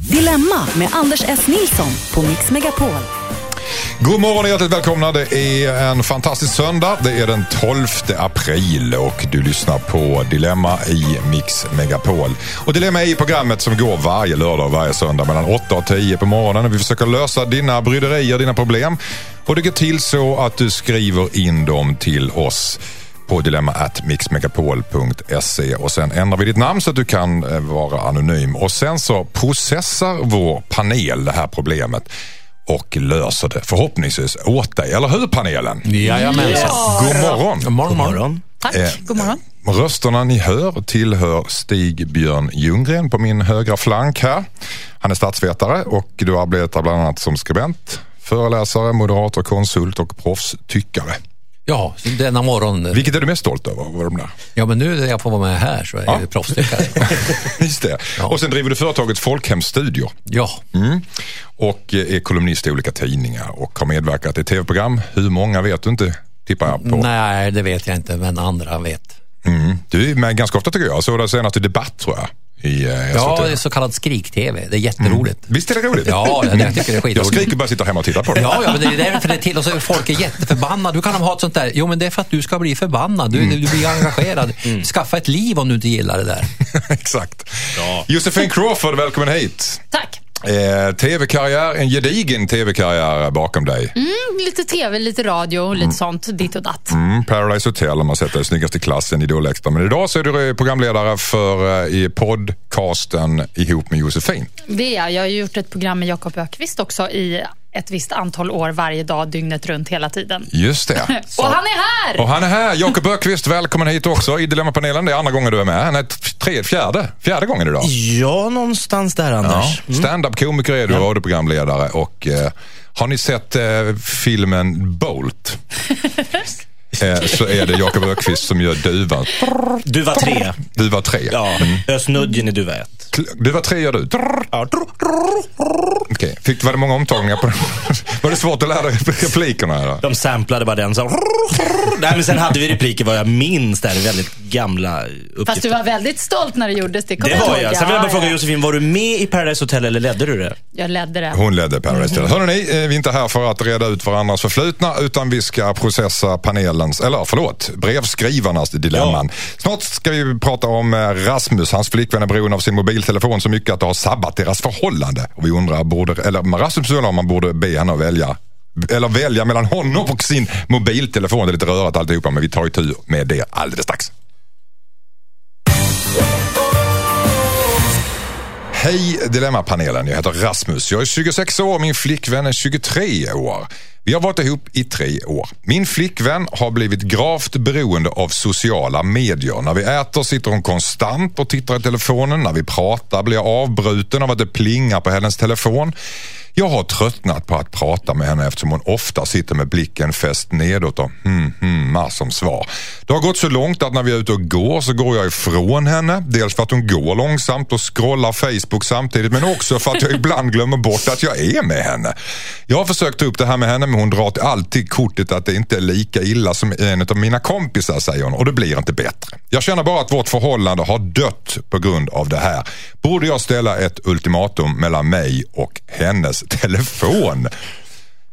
Dilemma med Anders S. Nilsson på Mix Megapol. God morgon och hjärtligt välkomna. Det är en fantastisk söndag. Det är den 12 april och du lyssnar på Dilemma i Mix Megapol. Och Dilemma är programmet som går varje lördag och varje söndag mellan 8 och 10 på morgonen. Vi försöker lösa dina bryderier, dina problem. Och det går till så att du skriver in dem till oss på dilemma.mixmegapol.se och sen ändrar vi ditt namn så att du kan eh, vara anonym. Och sen så processar vår panel det här problemet och löser det förhoppningsvis åt dig. Eller hur panelen? Jajamensan. God morgon. God morgon, morgon. Tack, Eh, god morgon. Rösterna ni hör tillhör Stig Björn Ljunggren på min högra flank här. Han är statsvetare och du arbetar bland annat som skribent, föreläsare, moderator, konsult och proffstyckare. Ja, denna morgon. Vilket är du mest stolt över? De där? Ja, men nu när jag får vara med här så är Ja. jag proffstyckare. Just det. Ja. Och sen driver du företaget Folkhemsstudior Ja, mm. och eh, är kolumnist i olika tidningar och har medverkat i tv-program. Hur många vet du inte, tippar jag på. nej det vet jag inte, men andra vet. Mm. Du är med ganska ofta tycker jag. Jag såg det senast i Debatt tror jag. I, eh, Ja, SVT. det är så kallad skrik-tv. Det är jätteroligt. Visst är det roligt? Ja, jag tycker det är Jag skitroligt. skriker bara sitta hemma och titta på det. Ja, ja, men det är därför det är till. Och så är folk är jätteförbannade. Hur kan de ha ett sånt där? Jo, men det är för att du ska bli förbannad. Du, du blir engagerad. Skaffa ett liv om du inte gillar det där. Exakt. Josefin Crawford, välkommen hit. Tack. Eh, tv-karriär, en gedigen tv-karriär bakom dig. Mm, lite tv, lite radio, lite sånt, ditt och datt. Mm, Paradise Hotel har man sett dig snyggast i klassen, Idol Extra. Men idag så är du eh, programledare för eh, i podcasten ihop med Josefin. Det är jag. Jag har gjort ett program med Jakob Ökvist också i ett visst antal år varje dag, dygnet runt, hela tiden. Just det. Och han är här! Och han är här, Jakob Ökvist, välkommen hit också i Dilemmapanelen. Det är andra gången du är med. Han är t- tre, fjärde, fjärde gången idag. Ja, någonstans där Ja. Anders. Stand-up-komiker är du, radioprogramledare och eh, har ni sett eh, filmen Bolt? eh, så är det Jakob Ökvist som gör duvan. Du var tre. Duva tre. Ja, Ösnudgen i duva ett. Duva tre gör du. Ja. Okej, Fick, var det många omtagningar på Var det svårt att lära dig replikerna? Här? då? De samplade bara den. Så. Nej, men sen hade vi repliker vad jag minns där, väldigt gamla uppgifter. Fast du var väldigt stolt när det gjordes, det Det var jag. Sen vill jag bara fråga. Josefin, var du med i Paradise Hotel eller ledde du det? Jag ledde det. Hon ledde Paradise Hotel. Hörrni, eh, vi är inte här för att reda ut varandras förflutna utan vi ska processa panelens, eller förlåt, brevskrivarnas dilemman. Snart ska vi prata om eh, Rasmus. Hans flickvän är beroende av sin mobiltelefon så mycket att det har sabbat deras förhållande. Och vi undrar, borde, eller Rasmus undrar om man borde be henne att välja eller välja mellan honom och sin mobiltelefon. Det är lite rörigt alltihopa men vi tar itu med det alldeles strax. Hej Dilemmapanelen, jag heter Rasmus. Jag är 26 år, min flickvän är 23 år. Vi har varit ihop i tre år. Min flickvän har blivit gravt beroende av sociala medier. När vi äter sitter hon konstant och tittar i telefonen. När vi pratar blir jag avbruten av att det plingar på hennes telefon. Jag har tröttnat på att prata med henne eftersom hon ofta sitter med blicken fäst nedåt och hmm, hmm, som svar. Det har gått så långt att när vi är ute och går så går jag ifrån henne. Dels för att hon går långsamt och scrollar Facebook samtidigt men också för att jag ibland glömmer bort att jag är med henne. Jag har försökt ta upp det här med henne men hon drar alltid kortet att det inte är lika illa som en av mina kompisar säger hon och det blir inte bättre. Jag känner bara att vårt förhållande har dött på grund av det här. Borde jag ställa ett ultimatum mellan mig och hennes telefon?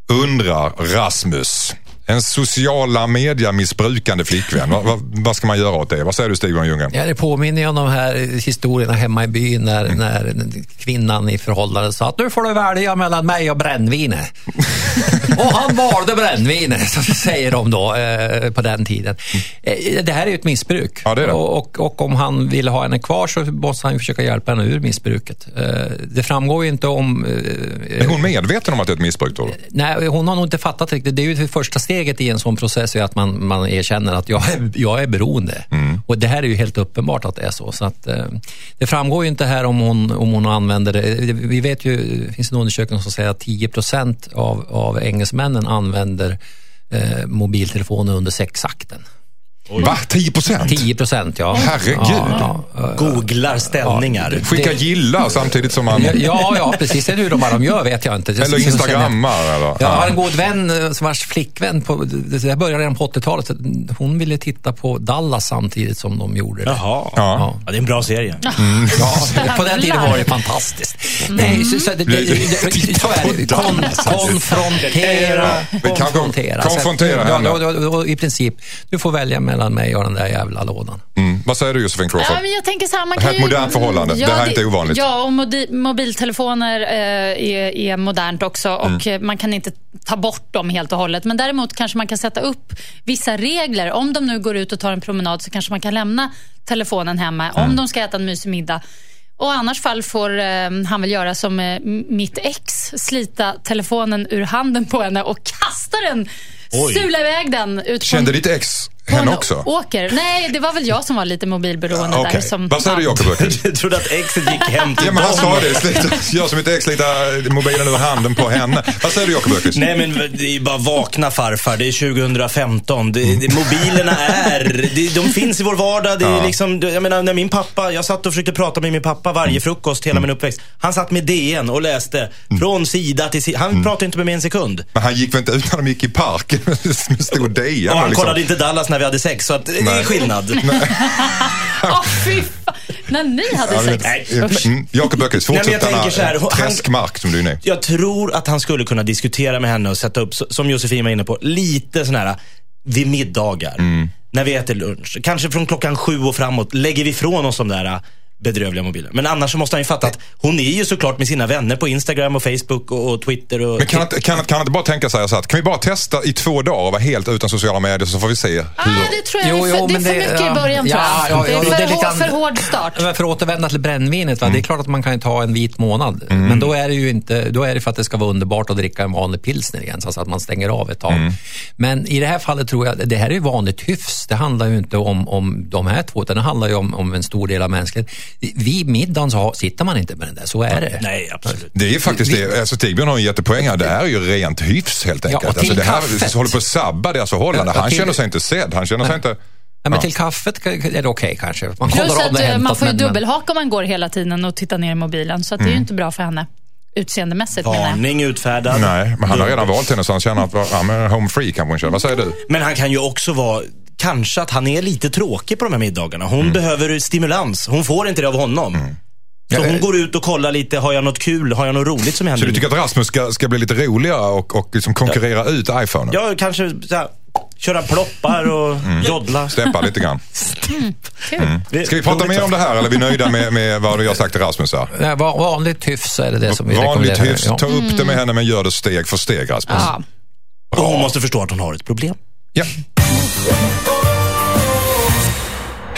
Undrar Rasmus. En sociala media missbrukande flickvän. Vad, vad, vad ska man göra åt det? Vad säger du Stig Ljunggren? Ja, det påminner ju om de här historierna hemma i byn när, Mm. när kvinnan i förhållandet sa att nu får du välja mellan mig och brännvinet. och han valde brännvinet, så säger de då eh, på den tiden. Eh, det här är ju ett missbruk. Ja, det det. Och, och, och om han vill ha henne kvar så måste han ju försöka hjälpa henne ur missbruket. Eh, det framgår ju inte om... Eh, Är hon medveten om att det är ett missbruk du? Nej, hon har nog inte fattat riktigt. Det är ju det första steget i en sån process, är att man, man erkänner att jag är, jag är beroende. Och det här är ju helt uppenbart att det är så. så att, eh, det framgår ju inte här om hon, om hon använder det. Vi vet ju, det finns en undersökning som säger att 10 procent av, av engelsmännen använder eh, mobiltelefoner under sexakten. Va? 10 procent? 10 procent, ja. Herregud. Ja, ja, Googlar ställningar. Skicka gilla samtidigt som man... ja, ja, precis. Är det hur de, vad de gör vet jag inte. Eller instagrammar eller? Jag har en god vän eh, vars flickvän, på, det började redan på 80-talet, så hon ville titta på Dallas samtidigt som de gjorde det. Jaha. Ja. Ja, det är en bra serie. Ja, på den tiden var det fantastiskt. Nej, så, så, det, det, det, det, så är det. Kon, konfrontera, Vi kanske konfrontera. konfrontera ja, henne. då, då, då, I princip, du får välja mellan mig och den där jävla lådan. Mm. Vad säger du Josefin Crawford? Ja, men jag tänker så här, man Det här kan är ju, ett modernt förhållande. Det här är inte ovanligt. Ja, och mobiltelefoner eh, är, är modernt också och Mm. man kan inte ta bort dem helt och hållet. Men däremot kanske man kan sätta upp vissa regler. Om de nu går ut och tar en promenad så kanske man kan lämna telefonen hemma. Mm. Om de ska äta en mysig middag. Och annars fall får eh, han väl göra som eh, mitt ex, slita telefonen ur handen på henne och kasta den, Oj. sula iväg den ut på Kände en, ditt ex henne också? åker. Nej, det var väl jag som var lite mobilberoende Okej. där. Som, Vad säger du Jakob? Jag trodde att exet gick hem till Ja, men han sa det. Slita, gör som ett ex, slita mobilen ur handen på henne. Vad säger du Jakob? Nej men det är bara vakna farfar, det är 2015. Det, det, mobilerna är, det, de finns i vår vardag. Det är Ja. liksom, jag menar när min pappa, jag satt och försökte prata med min pappa varje Mm. frukost hela min uppväxt. Han satt med DN och läste från sida till sida. Han Mm. pratade inte med mig en sekund. Men han gick väl inte ut när de gick i parken med stor DN? Och han liksom. kollade inte Dallas när vi hade sex, så att, det är Nej. skillnad. Åh, fy fan. När ni hade Ja, sex. Usch. Mm, Jakob Öqvist, Nej, men fortsätt jag denna tänker så här, eh, han- träskmark som du är inne i. Jag tror att han skulle kunna diskutera med henne och sätta upp, så- som Josefin var inne på, lite sån här vid middagar. Mm. När vi äter lunch. Kanske från klockan sju och framåt lägger vi ifrån oss de där äh, bedrövliga mobiler. Men annars så måste han ju fatta att hon är ju såklart med sina vänner på Instagram och Facebook och, och Twitter. Och Men kan han, inte- kan, han- kan han inte bara tänka sig så att kan vi bara testa i två dagar och vara helt utan sociala medier så får vi se hur... Ah, det tror jag Jo, är jo, för, det är för det- mycket ja. i början tror Ja, jag. ja, det är för, det är lite hår, för hård start. Men för att återvända till brännvinet, va? det är klart att man kan ta en vit månad. Men då är det ju inte, då är det för att det ska vara underbart att dricka en vanlig pilsner igen, så att man stänger av ett tag. Men i det här fallet tror jag, det här är ju vanligt hyfs. Det handlar ju inte om, om de här två, utan det handlar ju om, om en stor del av mänskligheten. Vid middagen så sitter man inte med den där, så är det. Nej, absolut. Det är faktiskt det. Alltså, Stigbjörn har en jättepoäng här. Det är ju rent hyfs helt Ja, enkelt. och till alltså, det här kaffet. håller på att sabba deras förhållande. Ja, Han känner sig inte sedd. Han känner sig inte... Ja, men Ja. till kaffet är det okej kanske. Man Plus att det eh, man hämtat, får ju dubbelhaka om man går hela tiden och tittar ner i mobilen. Så att det är ju inte bra för henne. Utseendemässigt. Varning utfärdad. Nej, men han har redan valt henne så han känner att ja, men home free kanske hon känner. Vad säger du? Men han kan ju också vara, kanske att han är lite tråkig på de här middagarna. Hon Mm. behöver stimulans. Hon får inte det av honom. Så Ja, hon går ut och kollar lite, har jag något kul, har jag något roligt som Så händer? du tycker att Rasmus ska, ska bli lite roligare och, och liksom konkurrera ut iPhone? Ja, kanske så här, köra ploppar och Mm. joddla. Steppa lite grann. Kul. Ska vi prata mer om det här eller är vi nöjda med, med vad du har sagt till Rasmus här? Nej, va- vanligt hyfs är det det som vi Vanligt rekommenderar. hyfs, Ja. ta upp det med henne men gör det steg för steg Rasmus. Ja. Och hon måste förstå att hon har ett problem. Ja.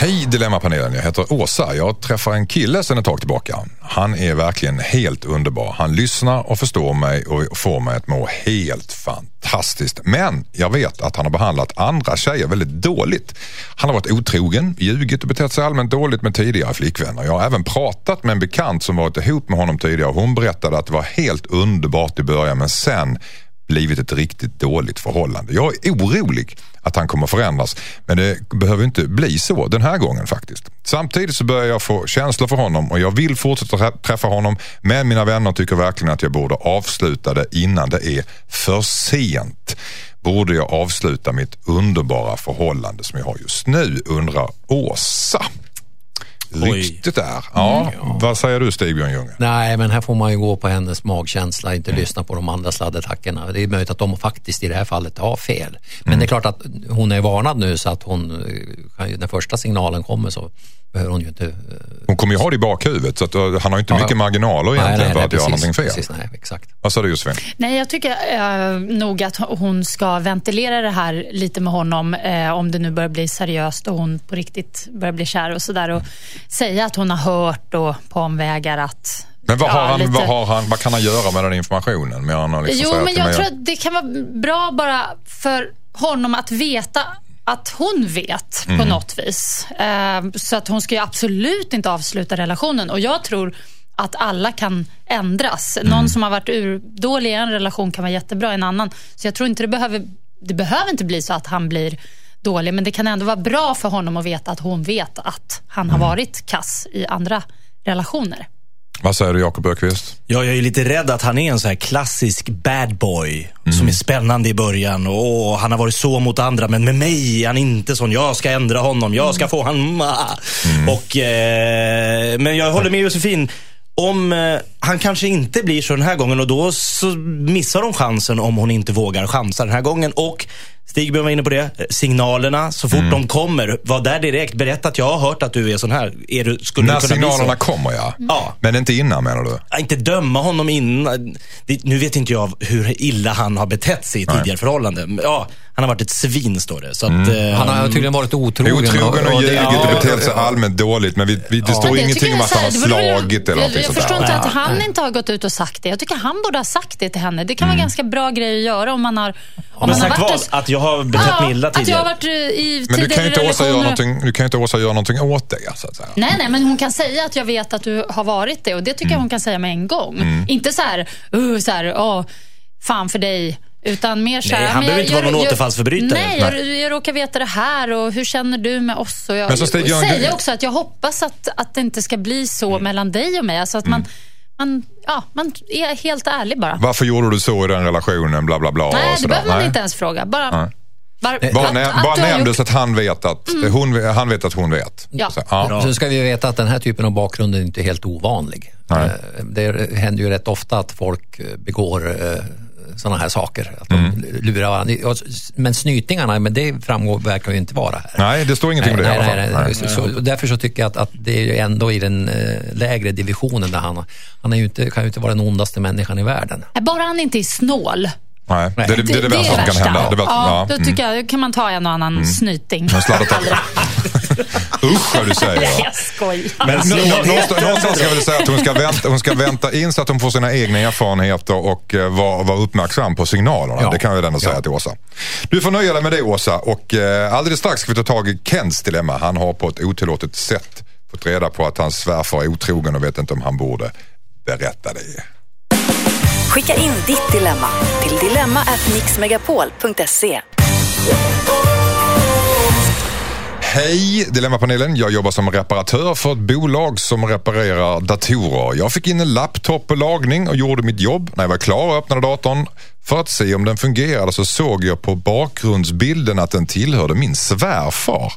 Hej Dilemmapanelen, jag heter Åsa. Jag träffar en kille sedan ett tag tillbaka. Han är verkligen helt underbar. Han lyssnar och förstår mig och får mig att må helt fantastiskt. Men jag vet att han har behandlat andra tjejer väldigt dåligt. Han har varit otrogen, ljugit och betett sig allmänt dåligt med tidigare flickvänner. Jag har även pratat med en bekant som varit ihop med honom tidigare. Hon berättade att det var helt underbart i början men sen blivit ett riktigt dåligt förhållande. Jag är orolig att han kommer förändras men det behöver inte bli så den här gången faktiskt. Samtidigt så börjar jag få känslor för honom och jag vill fortsätta träffa honom men mina vänner tycker verkligen att jag borde avsluta det innan det är för sent. Borde jag avsluta mitt underbara förhållande som jag har just nu undrar Åsa. Ryktet är. Ja, vad säger du Stig-Björn Ljunge? Nej, men här får man ju gå på hennes magkänsla, inte lyssna på de andra sladdertackorna. Det är möjligt att de faktiskt i det här fallet har fel. Men det är klart att hon är varnad nu så att hon, eh, ju- när första signalen kommer så behöver hon ju inte... eh, Hon kommer ju ha det i bakhuvudet så att, uh, han har inte Ja, mycket marginaler egentligen för att göra någonting fel. Precis, nej, exakt. Vad sa du Josefin? Nej, jag tycker eh, nog att hon ska ventilera det här lite med honom eh, om det nu börjar bli seriöst och hon på riktigt börjar bli kär och sådär. Säga att hon har hört och på omvägar att... Men vad, har ja, han, lite- vad, har han, vad kan han göra med den informationen? Att liksom Jo, men jag mig tror att- det kan vara bra bara för honom att veta att hon vet Mm. på något vis. Eh, så att hon ska ju absolut inte avsluta relationen. Och jag tror att alla kan ändras. Mm. Någon som har varit urdålig i en relation kan vara jättebra i en annan. Så jag tror inte det behöver, det behöver inte bli så att han blir dålig. Men det kan ändå vara bra för honom att veta att hon vet att han har varit kass i andra relationer. Vad säger du Jakob Ökvist? Ja, jag är lite rädd att han är en så här klassisk bad boy som är spännande i början. Och han har varit så mot andra, men med mig är han inte sån. Jag ska ändra honom, jag ska få han... Och, eh, men jag håller med Josefin. Om eh, han kanske inte blir så den här gången och då så missar de chansen om hon inte vågar chansa den här gången. Och Stig var inne på det, signalerna så fort de kommer, var där direkt. Berätta att jag har hört att du är sån här. Är du, skulle När du kunna signalerna kommer ja. Ja. Men inte innan menar du? Ja, inte döma honom innan. Det, nu vet inte jag hur illa han har betett sig i tidigare förhållanden. Ja, han har varit ett svin står det. Så att, eh, Han har tydligen varit otrogen. Otrogen och ljugit ja, och betett sig allmänt dåligt. Men vi, vi, det står Men det ingenting om jag att han har slagit eller jag, någonting jag sånt förstår där. inte att han inte har gått ut och sagt det. Jag tycker han borde ha sagt det till henne. Det kan vara ganska bra grej att göra om man har... Om men man har sagt vad? Att jag har betett mig illa Att jag tidigare? har varit i Men du kan ju inte tidigare Åsa göra någonting, du kan ju inte Åsa göra någonting åt det. Så att säga. Nej, nej, men hon kan säga att jag vet att du har varit det och det tycker Mm. jag hon kan säga med en gång. Inte så här, uh, så här, åh, fan för dig. Utan mer så här, Nej, han behöver jag- inte vara någon jag- återfallsförbrytare. Nej, jag, jag råkar veta det här och hur känner du med oss? Och jag Men så och Ljunggren- säger också att jag hoppas att, att det inte ska bli så Mm. mellan dig och mig. Alltså att man, man, ja, man är helt ärlig bara. Varför gjorde du så i den relationen? Bla bla bla. Nej, och det behöver man Nej. inte ens fråga. Bara, Nej. bara, Bara, att- att bara gjort- att han vet att, hon, han vet att hon vet. Ja. Så, ja. Så ska vi veta att den här typen av bakgrund är inte helt ovanlig. Nej. Eh, Det händer ju rätt ofta att folk eh, begår sådana här saker. Att de Mm. lurar varandra. Men snytingarna, men det framgår, verkar ju inte vara här. Nej, det står ingenting om det i alla fall. nej, Nej. Så, därför så tycker jag att, att det är ju ändå i den eh, lägre divisionen där han, han är ju inte, kan ju inte vara den ondaste människan i världen. Bara han inte är snål. Nej, det, det, det är det värsta som kan hända. Det är, ja, ja, då mm. tycker jag, kan man ta en och annan snyting. Usch vad du säger. Nej, Ja. jag skojar. Men nå- nå- någonstans, någonstans ska jag väl säga att hon ska, vänta, hon ska vänta in så att hon får sina egna erfarenheter och uh, vara vara uppmärksam på signalerna. Ja. Det kan jag väl ändå säga Ja. till Åsa. Du får nöja dig med det Åsa och uh, alldeles strax ska vi ta tag i Kens dilemma. Han har på ett otillåtet sätt fått reda på att hans svärfar är otrogen och vet inte om han borde berätta det. Skicka in ditt dilemma till dilemma@mixmegapol.se. Hej Dilemmapanelen, jag jobbar som reparatör för ett bolag som reparerar datorer. Jag fick in en laptop på lagning och gjorde mitt jobb. När jag var klar och öppnade datorn för att se om den fungerade så såg jag på bakgrundsbilden att den tillhörde min svärfar.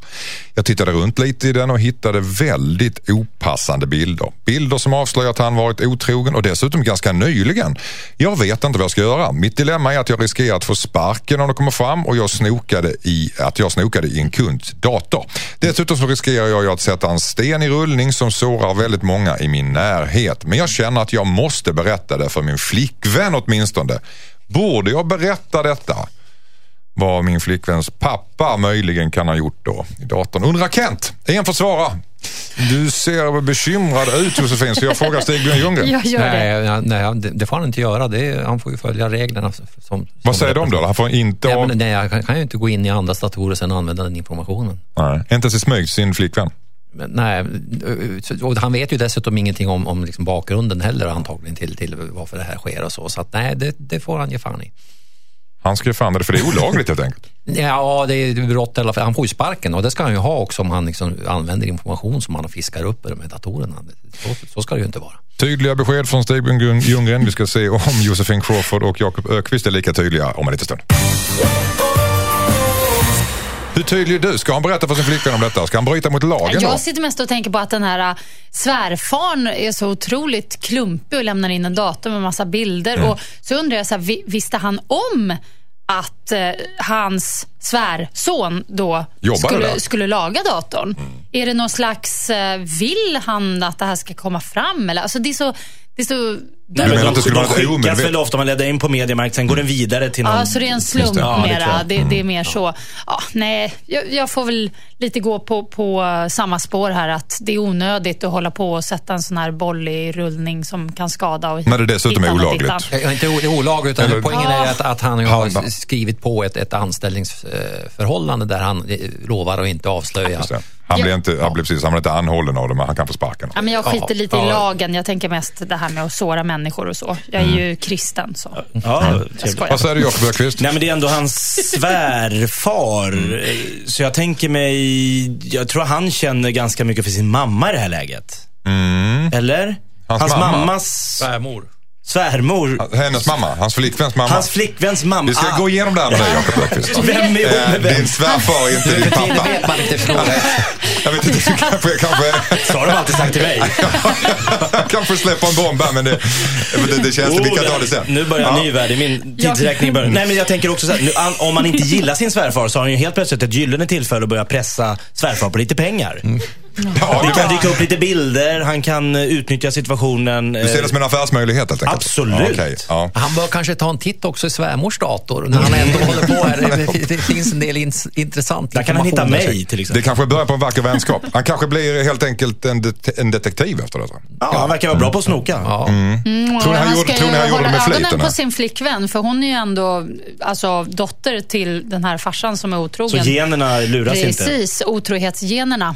Jag tittade runt lite i den och hittade väldigt opassande bilder. Bilder som avslöjar att han varit otrogen och dessutom ganska nyligen. Jag vet inte vad jag ska göra. Mitt dilemma är att jag riskerar att få sparken om det kommer fram och jag snokade i, att jag snokade i en kunds dator. Dessutom så riskerar jag ju att sätta en sten i rullning som sårar väldigt många i min närhet. Men jag känner att jag måste berätta det för min flickvän åtminstone. Borde jag berätta detta? Vad min flickväns pappa möjligen kan ha gjort då i datorn. Undrar Kent. En får svara. Du ser bekymrad ut Josefin så jag frågar Stig-Björn Ljunggren. Jag gör det. Nej, nej det, det får han inte göra. Det är, han får ju följa reglerna. Som, som Vad säger de då? Han får inte Nej, av... men, nej, jag kan, kan ju inte gå in i andras datorer och sen använda den informationen. Nej, inte ens i smyg sin flickvän. Men, nej, och han vet ju dessutom ingenting om, om liksom bakgrunden heller antagligen till, till varför det här sker och så. Så att, nej, det, det får han ge fan i. Han skrev fan det för det är olagligt helt enkelt. Ja, det är brott i alla fall. Han får ju sparken och det ska han ju ha också om han liksom använder information som han fiskar upp ur de här datorerna. Så, så ska det ju inte vara. Tydliga besked från Stig-Björn Ljunggren. Vi ska se om Josefin Crawford och Jakob Ökvist är lika tydliga om en liten stund. Hur tydlig är du? Ska han berätta för sin flickvän om detta? Ska han bryta mot lagen då? Jag sitter mest och tänker på att den här äh, svärfarn är så otroligt klumpig och lämnar in en dator med massa bilder. Mm. Och så undrar jag, så här, vi- visste han om att eh, hans svärson då skulle, skulle laga datorn? Är det någon slags, eh, vill han att det här ska komma fram? Eller? Alltså det är så... Det är så Du menar att det skulle de vara skickas omedvetet- väl ofta, man laddar in på Mediamarkt, sen går den vidare till någon... Ja, så det är en slump det. Ja, det mera. tror jag. Det, det, är mer så. Ja, nej, jag, jag får väl lite gå på, på samma spår här. Att det är onödigt att hålla på och sätta en sån här boll i rullning som kan skada. Och När det dessutom är olagligt. Ja, inte det är olagligt, utan Eller- poängen är att, att han har skrivit på ett, ett anställningsförhållande där han eh, lovar att inte avslöja. Det. Han, Ja. blir inte, han, blir precis, han blir inte anhållen av det men han kan få sparken. Ja, men jag skiter Ja, lite i ja. lagen. Jag tänker mest det här med att såra människor och så. Jag är ju kristen så. Ja, skojar. Vad säger du Jakob Öqvist? Nej men det är ändå hans svärfar. Eh, Så jag tänker mig, jag tror han känner ganska mycket för sin mamma i det här läget. Eller? Hans mamma? mammas Svärmor. Svärmor. Hennes mamma, hans flickväns mamma. Hans flickväns mamma. Vi ska Ah, gå igenom det här med dig Jakob Öqvist. Vem är Eh, med vem? Din svärfar är inte din pappa. vet man inte fråga. Jag vet inte, du kanske, kanske, Så har de alltid sagt till mig. kanske släpper en bomb här men det, det, det känns, vi kan ta det sen. Nu börjar en ny värld i min tidsräkning. Börjar. Nej, men jag tänker också så här, nu, om man inte gillar sin svärfar så har han ju helt plötsligt ett gyllene tillfälle att börja pressa svärfar på lite pengar. Ja, Det kan dyka upp lite bilder, han kan eh, utnyttja situationen. du ser det som en affärsmöjlighet helt enkelt? Absolut. Ja, okej. ja. Han bör kanske ta en titt också i svärmors dator när han ändå håller på här. Det, det finns en del ins- intressant Där kan han hitta mig till Det exempel. kanske börjar på en vacker vänskap. Han kanske blir helt enkelt en, det, en detektiv efter detta. Ja, han verkar vara bra på att snoka. Ja. Mm, Tror ni han och gjorde- tror ni han gjorde det med flit, ögonen på sin flickvän, för hon är ju ändå alltså, dotter till den här farsan som är Så otrogen. generna luras inte. Precis, otrohetsgenerna.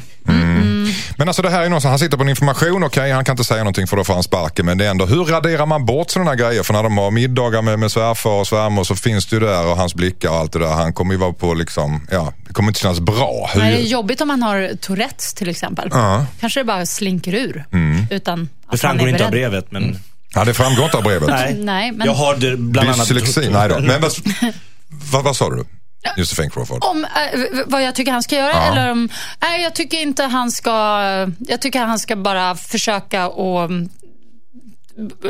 Men alltså det här är någon som, han sitter på en information, okej han kan inte säga någonting för då får han sparken. Men det är ändå, hur raderar man bort sådana här grejer? För när de har middagar med, med svärfar och svärmor så finns det ju där och hans blickar och allt det där. Han kommer ju vara på liksom, ja, det kommer inte kännas bra. Hur, Men det är jobbigt om man har Tourettes till exempel. Ja. Kanske det bara slinker ur. Utan Det framgår inte av brevet, men... ja, det framgår inte av brevet. Nej. Nej, men- Jag har det bland annat... Dyslexi, nej då. Men vad, vad, vad sa du? Josefin Crawford. Om äh, vad jag tycker han ska göra eller om... Nej, jag tycker inte han ska... Jag tycker han ska bara försöka och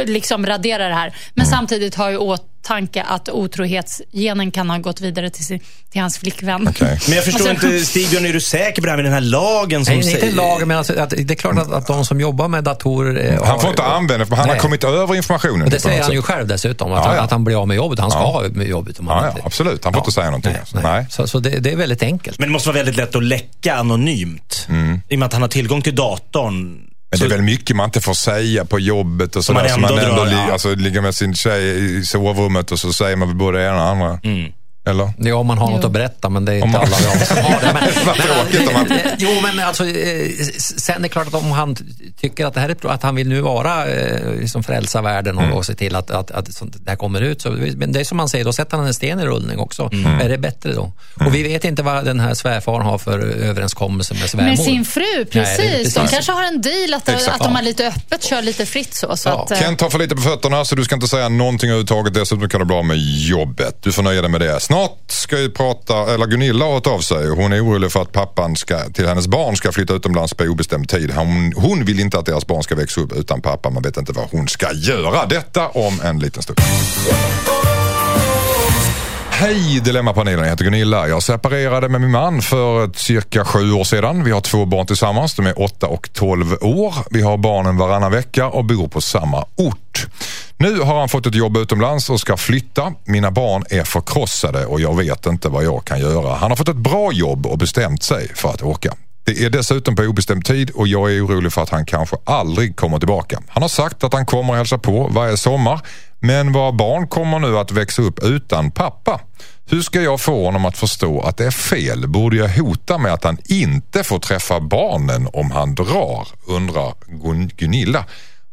liksom radera det här. Men samtidigt har jag åtanke att otrohetsgenen kan ha gått vidare till, sin, till hans flickvän. Okej. Men jag förstår Alltså- inte, Stigbjörn, är du säker på det här med den här lagen som Nej, inte säger... lagen, men alltså, att, det är klart att, att de som jobbar med datorer... eh, Han har- får inte använda för han har Nej. kommit över informationen. Och det säger han ju sätt. själv dessutom, att, Ja, han, ja. att han blir av med jobbet. Han ska Ja. ha med jobbet om han Ja, ja, inte... absolut. Han får inte säga någonting. Nej, alltså. nej. Nej. Så, så det, det är väldigt enkelt. Men det måste vara väldigt lätt att läcka anonymt. I och med att han har tillgång till datorn. Men det är väl mycket man inte får säga på jobbet och sådär. man Så man ändå ändå drar, li- ja. alltså, ligger med sin tjej i sovrummet och så säger man både det ena och det andra. Eller? Ja, om man har något Jo. att berätta, men det är inte man- alla av som har det. Men, Vad tråkigt om man- Jo, men alltså, eh, sen är det klart att om han tycker att, det här är, att han vill nu vara, eh, liksom frälsa världen och, och se till att, att, att sånt där kommer ut. Så, men det är som man säger, då sätter han en sten i rullning också. Är det bättre då? Och vi vet inte vad den här svärfaren har för överenskommelse med svärmor. Med sin fru, precis. det. De kanske har en deal att, Exakt. att de har lite öppet, kör lite fritt så. så Ja. att, eh, Kent har för lite på fötterna så du ska inte säga någonting överhuvudtaget. Dessutom kan det bli av med jobbet. Du får nöja dig med det. Snart ska ju prata, eller Gunilla har hört av sig. Hon är orolig för att pappan ska, till hennes barn ska flytta utomlands på obestämd tid. Hon, hon vill inte att deras barn ska växa upp utan pappa. Man vet inte vad hon ska göra. Detta om en liten stund. Hej Dilemmapanelen, jag heter Gunilla. Jag separerade med min man för cirka sju år sedan. Vi har två barn tillsammans, de är 8 och 12 år. Vi har barnen varannan vecka och bor på samma ort. Nu har han fått ett jobb utomlands och ska flytta. Mina barn är förkrossade och jag vet inte vad jag kan göra. Han har fått ett bra jobb och bestämt sig för att åka. Det är dessutom på obestämd tid och jag är orolig för att han kanske aldrig kommer tillbaka. Han har sagt att han kommer hälsa på varje sommar men våra barn kommer nu att växa upp utan pappa. Hur ska jag få honom att förstå att det är fel? Borde jag hota med att han inte får träffa barnen om han drar? Undrar Gun- Gunilla.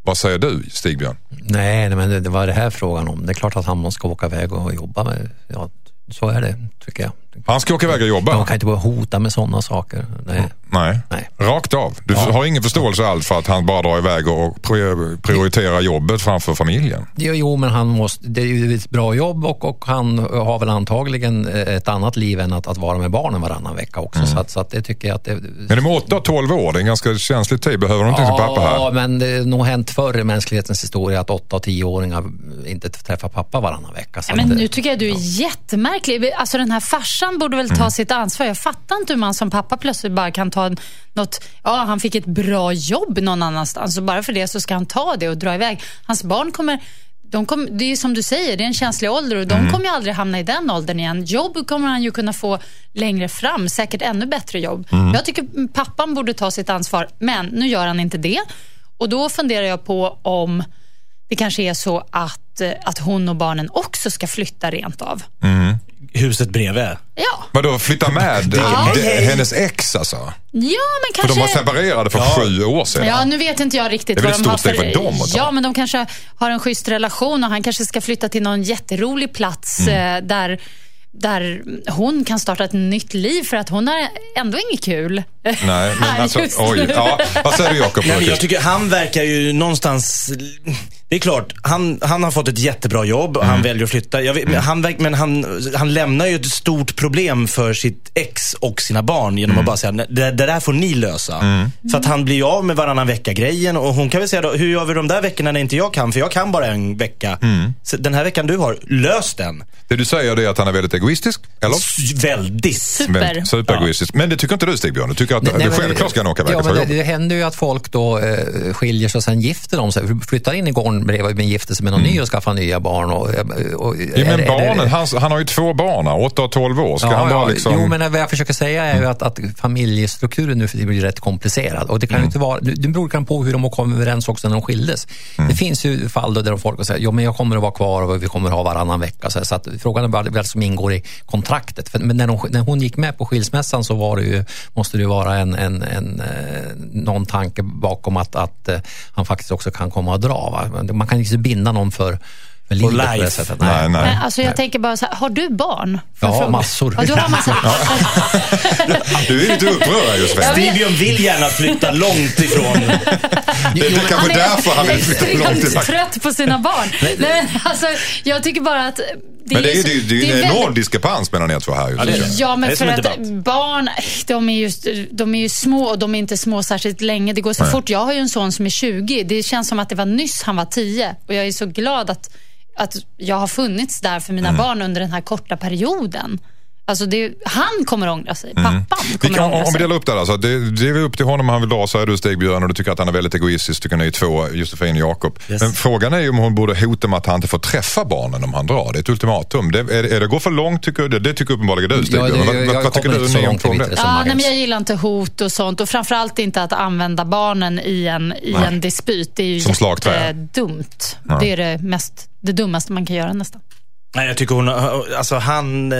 Vad säger du Stigbjörn? Nej, nej, men det, det var det här frågan om. Det är klart att han måste åka iväg och jobba med, ja, så är det tycker jag. Han ska åka iväg och jobba? Man kan inte bara hota med sådana saker. Nej. Nej. Nej. Rakt av. Du har ingen förståelse alls för att han bara drar iväg och pri- prioriterar jobbet framför familjen? Jo, jo, men han måste, det är ju ett bra jobb och, och han har väl antagligen ett annat liv än att, att vara med barnen varannan vecka också. Så, att, så att det tycker jag att det... Men de är 8 och 12 år, det är en ganska känslig tid. Behöver de inte sin pappa Ja, här? men det har nog hänt förr i mänsklighetens historia att 8 och 10-åringar inte träffar pappa varannan vecka. Så Ja, men att, nu tycker jag du är jättemärklig. Alltså den här farsan borde väl ta Mm. sitt ansvar. Jag fattar inte hur man som pappa plötsligt bara kan ta något, ja han fick ett bra jobb någon annanstans och bara för det så ska han ta det och dra iväg. Hans barn kommer de kom, det är som du säger, det är en känslig ålder och de Mm. kommer ju aldrig hamna i den åldern igen. Jobb kommer han ju kunna få längre fram, säkert ännu bättre jobb. Mm. Jag tycker pappan borde ta sitt ansvar, men nu gör han inte det. Och då funderar jag på om det kanske är så att, eh, att hon och barnen också ska flytta rent av. huset bredvid. Ja, Vadå, flytta med Ja. det, hennes ex alltså? ja men För kanske... de var separerade för sju år sedan. Ja, nu vet inte jag riktigt Det är väl vad ett de har stort steg för dem att ta. Ja, men de kanske har en schysst relation och han kanske ska flytta till någon jätterolig plats Mm. eh, där där hon kan starta ett nytt liv för att hon har ändå inget kul. Nej, men alltså, oj. Ja, vad säger du Jakob? Jag tycker han verkar ju någonstans... Det är klart, han, han har fått ett jättebra jobb och Mm. han väljer att flytta. Jag vet, men han, men han, han lämnar ju ett stort problem för sitt ex och sina barn genom Mm. att bara säga, "Nej, det, det där får ni lösa. Så att han blir ju av med varannan vecka-grejen och hon kan väl säga då, hur gör vi de där veckorna när inte jag kan? För jag kan bara en vecka. Mm. Så den här veckan du har, lös den. Det du säger det är att han är väldigt egoistisk, eller? S- Väldigt. Super. Superegoistisk. Men det tycker inte du Stig-Björn? Du tycker att Nej, det men- självklart ska han åka iväg ja, och ta det, jobb? det händer ju att folk då eh, skiljer sig och sen gifter de sig. Flyttar in i gården bredvid men gifter sig med någon ny och skaffar nya barn. Och, och, Mm. Ja, men barnen, han, han har ju två barn, 8 och 12 år. Ska Ja, han bara ja. liksom... Jo, men vad jag försöker säga är ju att, att familjestrukturen nu för tiden blir rätt komplicerad. Och det kan Mm. inte vara, det beror kan på hur de har kommit överens också när de skildes. Mm. Det finns ju fall där folk säger jo men jag kommer att vara kvar och vi kommer att ha varannan vecka. Så, så att frågan är vad som ingår i kontraktet. För, men när, de, när hon gick med på skilsmässan så var det ju, måste det ju vara en, en, en, eh, någon tanke bakom att, att eh, han faktiskt också kan komma att dra. Va? Man kan inte binda någon för, för livet på det sättet. Nej, nej. Men alltså jag tänker bara så här, har du barn? Får Ja, fråga? massor. Ja, du har massor. Du är lite upprörd just nu. Stig-Björn vill gärna flytta långt ifrån. Det är kanske Han är därför han vill flytta långt extremt tillbaka. trött på sina barn. Nej, men alltså, jag tycker bara att... Det Men det är ju så- det är ju det en enorm väldigt- diskrepans mellan er två här. Just Ja, det det. Ja, Det men för att debatt. barn, de är, ju, de är ju små och de är inte små särskilt länge. Det går så Nej. fort. Jag har ju en son som är 20. Det känns som att det var nyss han var 10. Och jag är så glad att, att jag har funnits där för Mm. mina barn under den här korta perioden. Alltså det, han kommer ångra sig. Pappan Mm. Vi kommer kan, ångra om vi sig. delar upp det alltså. Det, det är upp till honom om han vill dra, säger du Stig-Björn, och du tycker att han är väldigt egoistisk, tycker ni två, Josefin och Jakob. Yes. Men frågan är ju om hon borde hota med att han inte får träffa barnen om han drar. Det är ett ultimatum. Det, är, är det går för långt, tycker du? Det, det tycker uppenbarligen du, Ja, Stig-Björn. det- vad, jag- vad, tycker du så om det? Ja, nej, men jag gillar inte hot och sånt och framförallt inte att använda barnen i en, i Nej. en dispyt. Det är ju Som slagträ. dumt. Det är det, mest, det dummaste man kan göra nästan. Nej, jag tycker hon, alltså han...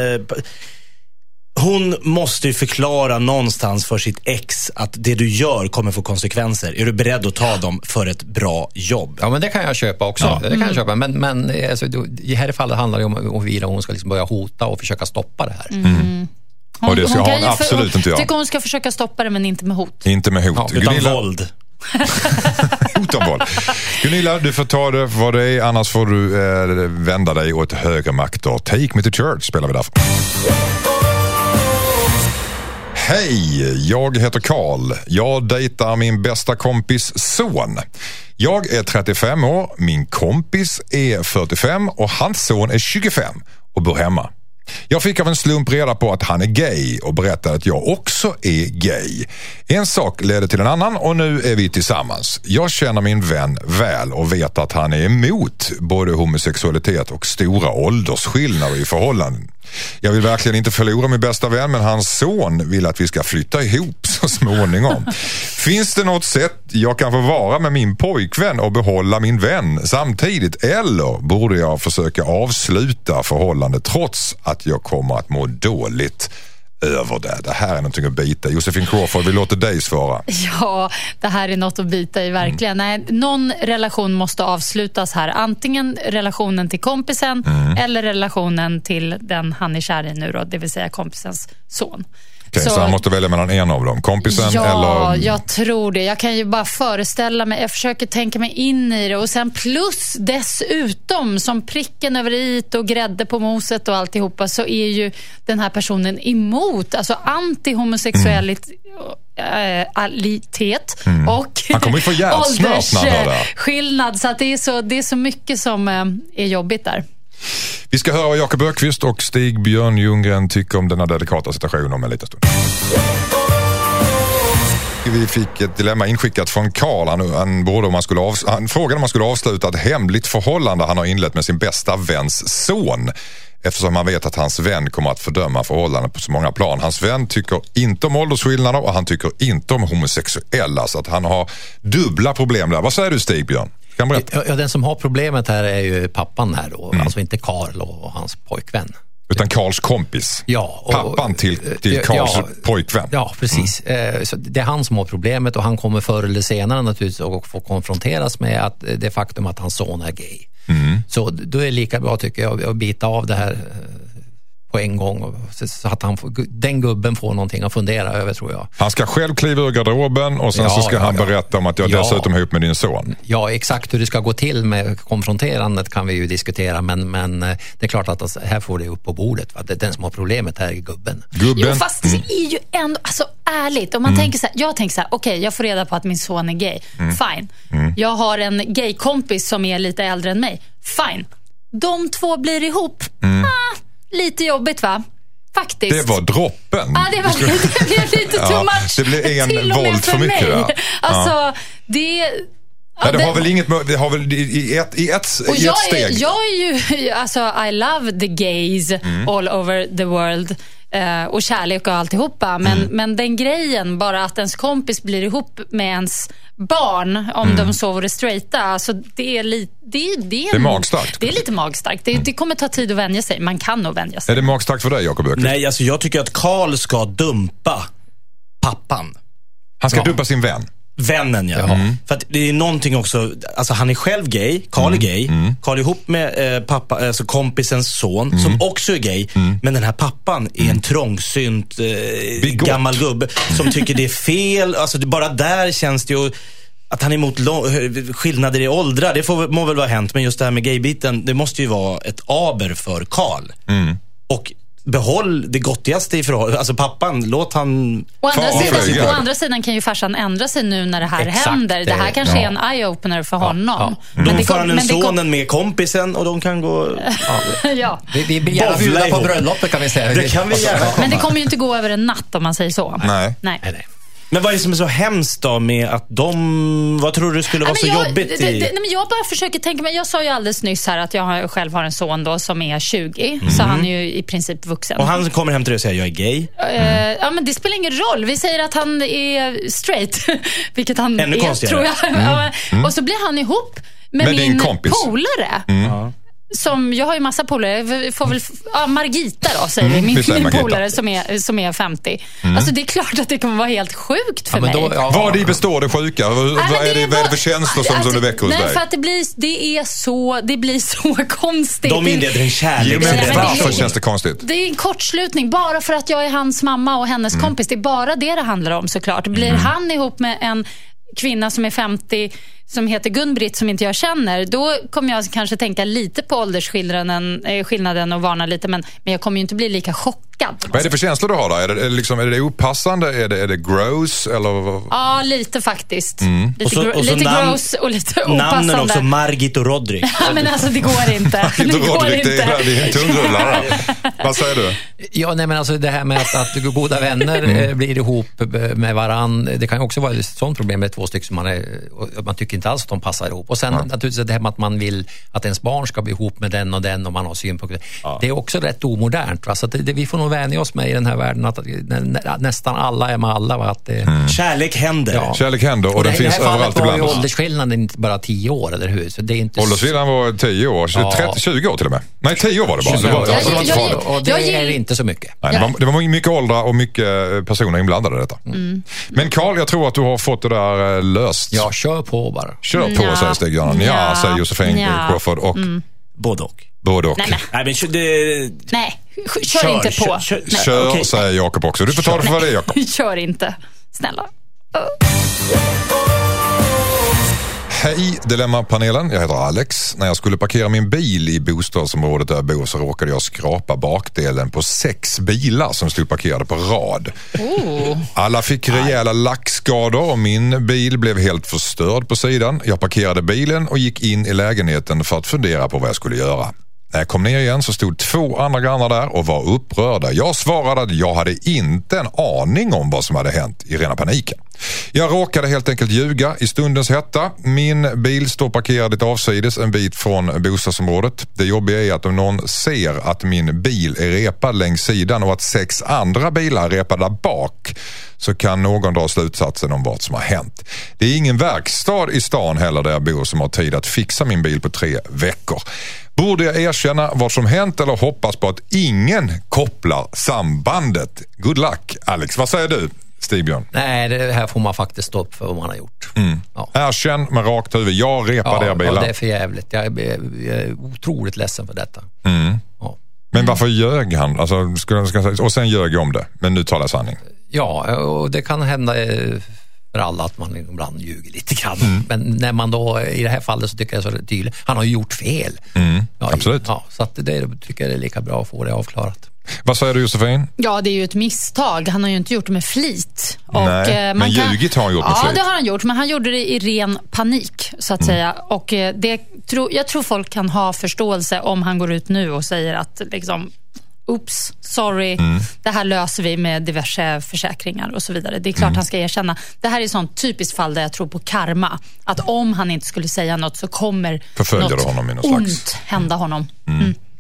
Hon måste ju förklara någonstans för sitt ex att det du gör kommer få konsekvenser. Är du beredd att ta dem för ett bra jobb? Ja, men det kan jag köpa också. Ja. Det kan jag köpa. Men, men alltså, i här fallet handlar det om huruvida hon ska liksom börja hota och försöka stoppa det här. Mm. Och det ska kan hon ju för- absolut inte göra. tycker hon ska försöka stoppa det, men inte med hot. Inte med hot. Ja, Utan Gunilla, våld. hot om våld. Gunilla, du får ta det vad det är, annars får du eh, vända dig åt högre makter. Take me to church spelar vi därför. Hej, jag heter Karl. Jag dejtar min bästa kompis son. Jag är 35 år, min kompis är 45 och hans son är 25 och bor hemma. Jag fick av en slump reda på att han är gay och berättade att jag också är gay. En sak ledde till en annan och nu är vi tillsammans. Jag känner min vän väl och vet att han är emot både homosexualitet och stora åldersskillnader i förhållanden. Jag vill verkligen inte förlora min bästa vän men hans son vill att vi ska flytta ihop så småningom. Finns det något sätt jag kan få vara med min pojkvän och behålla min vän samtidigt? Eller borde jag försöka avsluta förhållandet trots att jag kommer att må dåligt över det? Det här är någonting att bita i. Josefin Crawford, vi låter dig svara. Ja, det här är något att bita i verkligen. Nej, någon relation måste avslutas här. Antingen relationen till kompisen Mm. eller relationen till den han är kär i nu då, det vill säga kompisens son. Okej, så, han måste välja mellan en av dem, kompisen ja, eller... jag tror det. Jag kan ju bara föreställa mig, jag försöker tänka mig in i det och sen plus dessutom som pricken över i och grädde på moset och alltihopa så är ju den här personen emot, alltså anti-homosexualitet och Han kommer ju få hjärtsnört när han hör det här. åldersskillnad. Så att det, är så, det är så mycket som eh, är jobbigt där. Vi ska höra vad Jakob Ökvist och Stig Björn Ljunggren tycker om denna delikata situation om en liten stund. Vi fick ett dilemma inskickat från Karl. Han, han, om man skulle av, han frågade om han skulle avsluta ett hemligt förhållande han har inlett med sin bästa väns son. Eftersom han vet att hans vän kommer att fördöma förhållandet på så många plan. Hans vän tycker inte om åldersskillnader och han tycker inte om homosexuella. Så att han har dubbla problem där. Vad säger du Stig Björn? Ja, den som har problemet här är ju pappan här då, Mm. alltså inte Karl och, hans pojkvän. Utan Karls kompis. Ja, och- Pappan till, till Karls ja. pojkvän. Ja, precis. Eh, Så det är han som har problemet och han kommer förr eller senare naturligtvis att få konfronteras med att eh, det faktum att hans son är gay. Mm. Så då är det lika bra tycker jag att bita av det här på en gång så- att han den gubben får någonting att fundera över tror jag. Han ska själv kliva ur garderoben och sen Ja, så ska ja, han ja. berätta om att jag Ja. dessutom är ihop med din son. Ja, exakt hur det ska gå till med konfronterandet kan vi ju diskutera men, men eh, det är klart att alltså, här får det upp på bordet. Va? Det är den som har problemet här är gubben. Gubben. Jo, fast det är ju ändå, alltså ärligt, om man tänker så här, jag tänker så här, okej, jag får reda på att min son är gay. Fine. Jag har en gaykompis som är lite äldre än mig. Fine. De två blir ihop. Ah, lite jobbigt va? Faktiskt. Det var droppen. Ja, det, var, det blev lite too Ja, much. det blev en volt för mycket, mig. ja. Alltså, det... ja, det har väl inget med- det har väl i- ett, i ett, och i jag, ett är, steg. jag är ju, alltså I love the gays Mm. all over the world. Eh, och kärlek och alltihopa. Men, Mm. men den grejen, bara att ens kompis blir ihop med ens barn, om Mm. de så vore straighta. Alltså det, är li, det, det, är är en- magstarkt. Det är lite magstarkt. Det, det kommer ta tid att vänja sig. Man kan nog vänja sig. Är det magstarkt för dig Jakob Öqvist? Nej, alltså jag tycker att Karl ska dumpa pappan. Han ska dumpa sin vän. Vännen ja. Mm. För att det är någonting också, alltså han är själv gay, Karl Mm. är gay. Karl är ihop med eh, pappa, alltså kompisens son Mm. som också är gay. Men den här pappan är en trångsynt eh, gammal gubbe som tycker det är fel. Alltså bara där känns det ju att han är emot skillnader i åldrar, det får, må väl vara hänt. Men just det här med gaybiten, det måste ju vara ett aber för Karl. Mm. Och behåll det gottigaste i förhållandet. Alltså pappan, låt han... Å andra, sidan, å andra sidan kan ju farsan ändra sig nu när det här Exakt, händer. Det här det- kanske ja. är en eye-opener för honom. Då det får kom- han en sonen med kompisen och de kan gå... ja. Vi, vi blir gärna bjuda på bröllopet kan vi säga. Det kan vi gärna. Men det kommer ju inte gå över en natt om man säger så. Nej. Nej. Nej, nej. Men vad är det som är så hemskt då med att de... Vad tror du skulle vara Ja, så men jag, jobbigt det, det, i... nej, men jag bara försöker tänka mig. Jag sa ju alldeles nyss här att jag har, själv har en son då som är 20. Så han är ju i princip vuxen. Och han kommer hem till dig och säger jag är gay. Eh, ja, men det spelar ingen roll. Vi säger att han är straight. Vilket han Ännu är, konstigare. tror jag. Ja, Och så blir han ihop med, Med min polare. Som, jag har ju massa polare. Vi får väl, ja, Margita då, säger Mm, vi. Min, min polare som är, som är 50. Alltså det är klart att det kommer vara helt sjukt för Ja, men mig. då, ja, Vad i består det sjuka? Nej, men vad, är det, vad är det för känslor som, alltså, som det väcker hos nej, dig? för att det blir, det är så, det blir så konstigt. De Det- inleder en men kärleksrelation. varför känns det konstigt? Det är en kortslutning bara för att jag är hans mamma och hennes Mm. kompis. Det är bara det det handlar om såklart. Blir han ihop med en kvinna som är 50 som heter Gun-Britt som inte jag känner, då kommer jag kanske tänka lite på åldersskillnaden eh, skillnaden och varna lite. Men, men jag kommer ju inte bli lika chockad. Vad är det för känslor du har där? Är det, är det, liksom, är det opassande? Är det, är det gross? Eller? Ja, lite faktiskt. Mm. Lite, Och så- och så lite namn- gross och lite opassande. Namnen också, Margit och Rodrik. Ja, men alltså det går inte. Det går Rodrik, det inte. är, det är en tungrullare. Vad säger du? Ja, nej, men alltså det här med att, att goda vänner Mm. eh, blir ihop med varann. Det kan ju också vara ett sånt problem med två stycken som man, är, man tycker inte alls att de passar ihop. Och sen naturligtvis det här med att man vill att ens barn ska bli ihop med den och den och man har synpunkter. Det är också rätt omodernt. Va? Så att det, det, vi får nog vänja oss med i den här världen att nä, nä, nästan alla är med alla. Va? Att det, Mm. Kärlek händer. Ja. Kärlek händer och, och den det, I det finns här fallet överallt var ju ibland åldersskillnaden inte bara 10 år, eller hur? Så det är inte Åldersskillnaden var 10 år, Ja. 30, 20 år till och med. Nej, 10 år var det bara. Det var, Ja, alltså, jag- farligt. och det Jag är inte så mycket. Nej, det, var, det var mycket åldrar och mycket eh, personer inblandade i detta. Men Karl, jag tror att du har fått det där eh, löst. Ja, kör på bara. Kör på, Ja. säger Stig-Göran. Ja, Ja. säger Josefin Ja. Crawford och Både och. både och. Nej, men, Nej, men kö- det... nej. Kör, inte på. Kör, kör, Nej. Kör, okej. säger Jakob också. Du får ta det för vad det är, Jakob. Kör inte. Snälla. Hej Dilemmapanelen, jag heter Alex. När jag skulle parkera min bil i bostadsområdet där jag bor så råkade jag skrapa bakdelen på sex bilar som stod parkerade på rad. Alla fick rejäla lackskador och min bil blev helt förstörd på sidan. Jag parkerade bilen och gick in i lägenheten för att fundera på vad jag skulle göra. När jag kom ner igen så stod två andra grannar där och var upprörda. Jag svarade att jag hade inte en aning om vad som hade hänt i rena paniken. Jag råkade helt enkelt ljuga i stundens hetta. Min bil står parkerad lite avsides en bit från bostadsområdet. Det jobbiga är att om någon ser att min bil är repad längs sidan och att sex andra bilar är repade bak så kan någon dra slutsatsen om vad som har hänt. Det är ingen verkstad i stan heller där jag bor som har tid att fixa min bil på tre veckor. Borde jag erkänna vad som hänt eller hoppas på att ingen kopplar sambandet? Good luck Alex, vad säger du? Stigbjörn? Nej, det här får man faktiskt stå upp för vad man har gjort. Mm. Ja. Erkänn med rakt huvud, jag repade Ja, er bilar. ja, det är för jävligt. Jag är, jag är otroligt ledsen för detta. Mm. Ja. Men varför ljög han? Alltså, skulle, ska, och sen ljög jag om det, men nu talar jag sanning. Ja, och det kan hända eh, för alla att man ibland ljuger lite grann. Mm. Men när man då, i det här fallet så tycker jag så tydligt, han har ju gjort fel. Mm, Ja, absolut. Ja, så att det tycker jag är lika bra att få det avklarat. Vad säger du Josefin? Ja, det är ju ett misstag. Han har ju inte gjort det med flit. Och, Nej, eh, men ljugit har han gjort med ja, flit. det har han gjort. Men han gjorde det i ren panik, så Mm. att säga. Och eh, det, tro, jag tror folk kan ha förståelse om han går ut nu och säger att liksom, Oops, sorry, Mm. det här löser vi med diverse försäkringar och så vidare. Det är klart Mm. han ska erkänna. Det här är ett sånt typiskt fall där jag tror på karma. Att om han inte skulle säga något så kommer Förföljer något honom i någon ont slags- hända honom.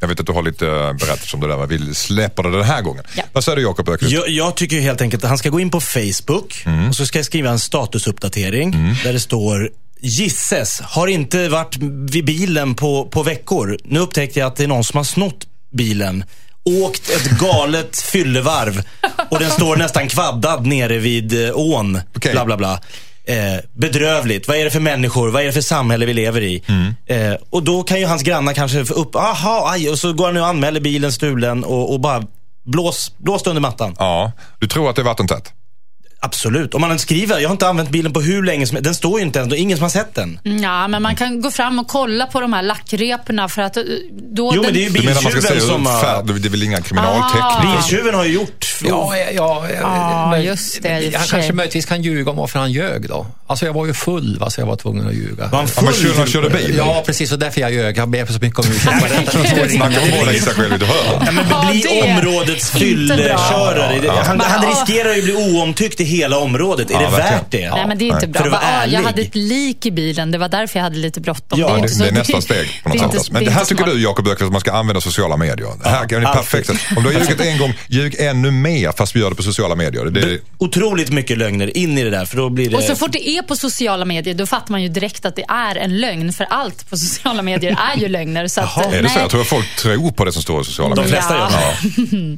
Jag vet att du har lite eh, berättelser om det där, men vi släpper det den här gången. Ja. Vad säger du Jakob Öqvist? Jag, jag tycker helt enkelt att han ska gå in på Facebook och så ska jag skriva en statusuppdatering där det står Gisses har inte varit vid bilen på, på veckor. Nu upptäckte jag att det är någon som har snott bilen. Åkt ett galet fyllevarv och den står nästan kvaddad nere vid eh, ån. Okej. Bla, bla, bla. Eh, bedrövligt. Vad är det för människor? Vad är det för samhälle vi lever i? Eh, och då kan ju hans grannar kanske få upp, aha, aj, och så går han nu och anmäler bilen stulen och, och bara blås, blåst under mattan. Ja, du tror att det är vattentätt? Absolut. Om man skriver, jag har inte använt bilen på hur länge som Den står ju inte ens, det är ingen som har sett den. Ja, men man kan gå fram och kolla på de här lackreporna för att eh, då... Jo, men den- det är ju biltjuven som har... färd, det är väl inga kriminaltekniker? Ah. Biltjuven har ju gjort... Ja, ja, ja, Ja, men- just det, i Han sig. kanske möjligtvis kan ljuga om varför han ljög då. Alltså jag var ju full, va, så jag var tvungen att ljuga. Var han Ja, men full? tjuren körde bil? Ja, precis. Och därför jag ljög. Jag ber så mycket om ursäkt. Snacka om att hålla i sig själv men Ja, bli det är områdets inte fyllekörare. Han, Men, han riskerar ju att bli oomtyckt i hela området. Är Ja, det verkligen. värt det? Nej, men det är inte bra. För att vara Bara, ah, jag hade ett lik i bilen. Det var därför jag hade lite bråttom. Ja, det är, Det, så, det är nästa steg på något det är sätt. inte-. Men är det här tycker smart. du Jakob Öqvist att man ska använda sociala medier. Det här är det alltid. perfekt. Om du har ljugit en gång, ljug ännu mer fast vi gör det på sociala medier. Det är, Otroligt mycket lögner in i det där, för då blir det... Och så fort det är på sociala medier, då fattar man ju direkt att det är en lögn. För allt på sociala medier är ju lögner. Så att, Jaha. eh, är det så? nej. Jag tror att folk tror på det som står i sociala De medier. flesta gör Ja. det.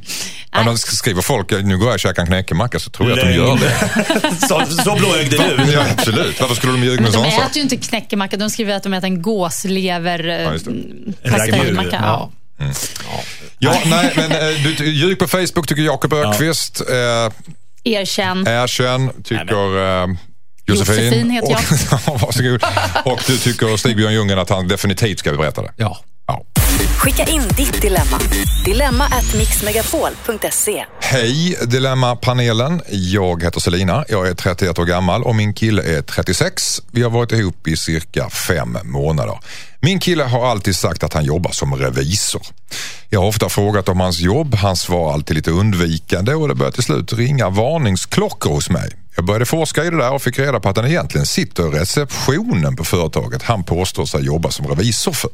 Ja, de skriver folk, nu går jag och käkar en knäckemacka, så tror jag att de gör det. så, så blåögd är du. Ja, absolut. Varför skulle de ljuga med en de sån sak? äter ju inte knäckemacka. De skriver att de äter en gåslever Ja, eh, pastejmacka. Ja. Ja. Ja, nej, men eh, du ljug på Facebook tycker Jakob Öqvist. Eh, Erkänn. erkänn, tycker eh, Josefin. Josefin heter jag. Och, ja, varsågod. Och du tycker Stig-Björn Ljunggren att han definitivt ska berätta det. ja. Ja. Skicka in ditt dilemma. Dilemma at mixmegapol.se. Hej Dilemma-panelen. Jag heter Selina. Jag är 31 år gammal och min kille är 36. Vi har varit ihop i cirka fem månader. Min kille har alltid sagt att han jobbar som revisor. Jag har ofta frågat om hans jobb. Han svarar alltid lite undvikande och det börjar till slut ringa varningsklockor hos mig. Jag började forska i det där och fick reda på att han egentligen sitter i receptionen på företaget han påstår sig jobba som revisor för.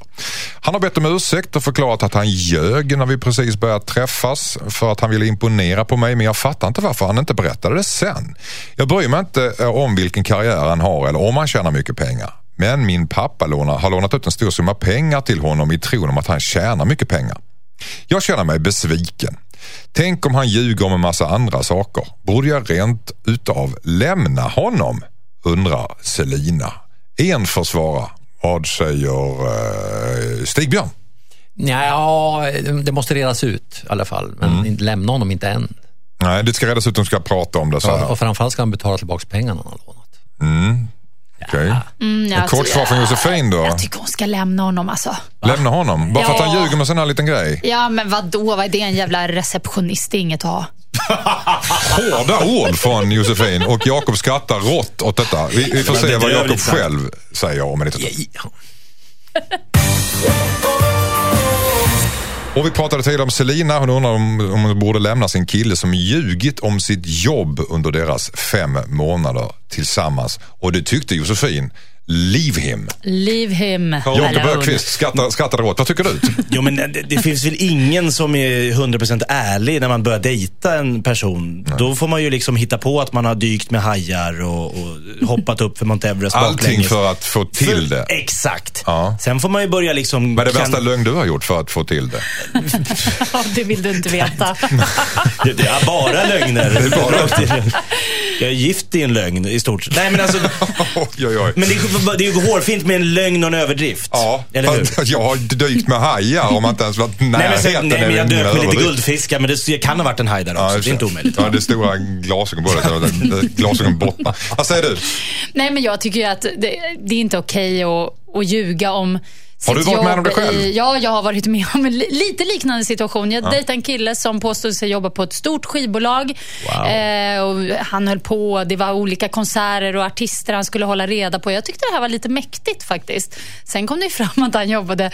Han har bett om ursäkt och förklarat att han ljög när vi precis började träffas för att han ville imponera på mig men jag fattar inte varför han inte berättade det sen. Jag bryr mig inte eh, om vilken karriär han har eller om han tjänar mycket pengar. Men min pappa lånar, har lånat ut en stor summa pengar till honom i tron om att han tjänar mycket pengar. Jag känner mig besviken. Tänk om han ljuger om en massa andra saker. Borde jag rent utav lämna honom? Undrar Selina. En försvara. Vad säger uh, Stigbjörn? Ja, det måste redas ut i alla fall. Men Mm. inte lämna honom inte än. Nej, det ska redas ut. De ska prata om det. Så här. och framförallt ska han betala tillbaka pengarna han har lånat. Okej. Mm, Ett kort svar från Josefin då. Jag tycker hon ska lämna honom alltså. Lämna honom. Bara för att han Ja. ljuger med en sån här liten grej. Ja, men vad då? Vad är det en jävla receptionist? Det är inget att ha. Hårda ord från Josefin och Jakob skrattar rått åt detta. Vi, vi får Men se vad Jakob själv säger om en liten stund. Och vi pratade tidigare om Selina. Hon undrar om, om hon borde lämna sin kille som ljugit om sitt jobb under deras fem månader tillsammans. Och det tyckte Josefin. Leave him. Leave him alone. Bergqvist skrattar, skrattar åt. Vad tycker du? Jo, men det, det finns väl ingen som är 100% ärlig när man börjar dejta en person. Då får man ju liksom hitta på att man har dykt med hajar och, och hoppat upp för Mount Everest Allting baklänges. för att få till det. Exakt. Ja. Sen får man ju börja liksom... Vad är det kan- värsta lögn du har gjort för att få till det? Ja, det vill du inte veta. Det, det är bara lögner. Det är bara-. Jag är gift i en lögn i stort sett. Nej men alltså, oj, oj, oj. men det är, det är ju hårfint med en lögn och en överdrift. Ja, Eller hur? fast jag har dykt med hajar om man inte ens varit Nej men, närheten. sen, nej, men jag dök med lite guldfiskar, men det, kan ha varit en haj där också. Ja, det är inte omöjligt. Ja, det är stora glasögon på det. så det- det- Glasögon bottnar. Vad säger du? Nej, men jag tycker ju att det, det är inte okej att, att ljuga om Har du varit med om det själv? I, ja, jag har varit med om en li- lite liknande situation. Jag dejtade en kille som påstod sig jobba på ett stort skivbolag. Wow. Eh, och han höll på, det var olika konserter och artister han skulle hålla reda på. Jag tyckte det här var lite mäktigt faktiskt. Sen kom det fram att han jobbade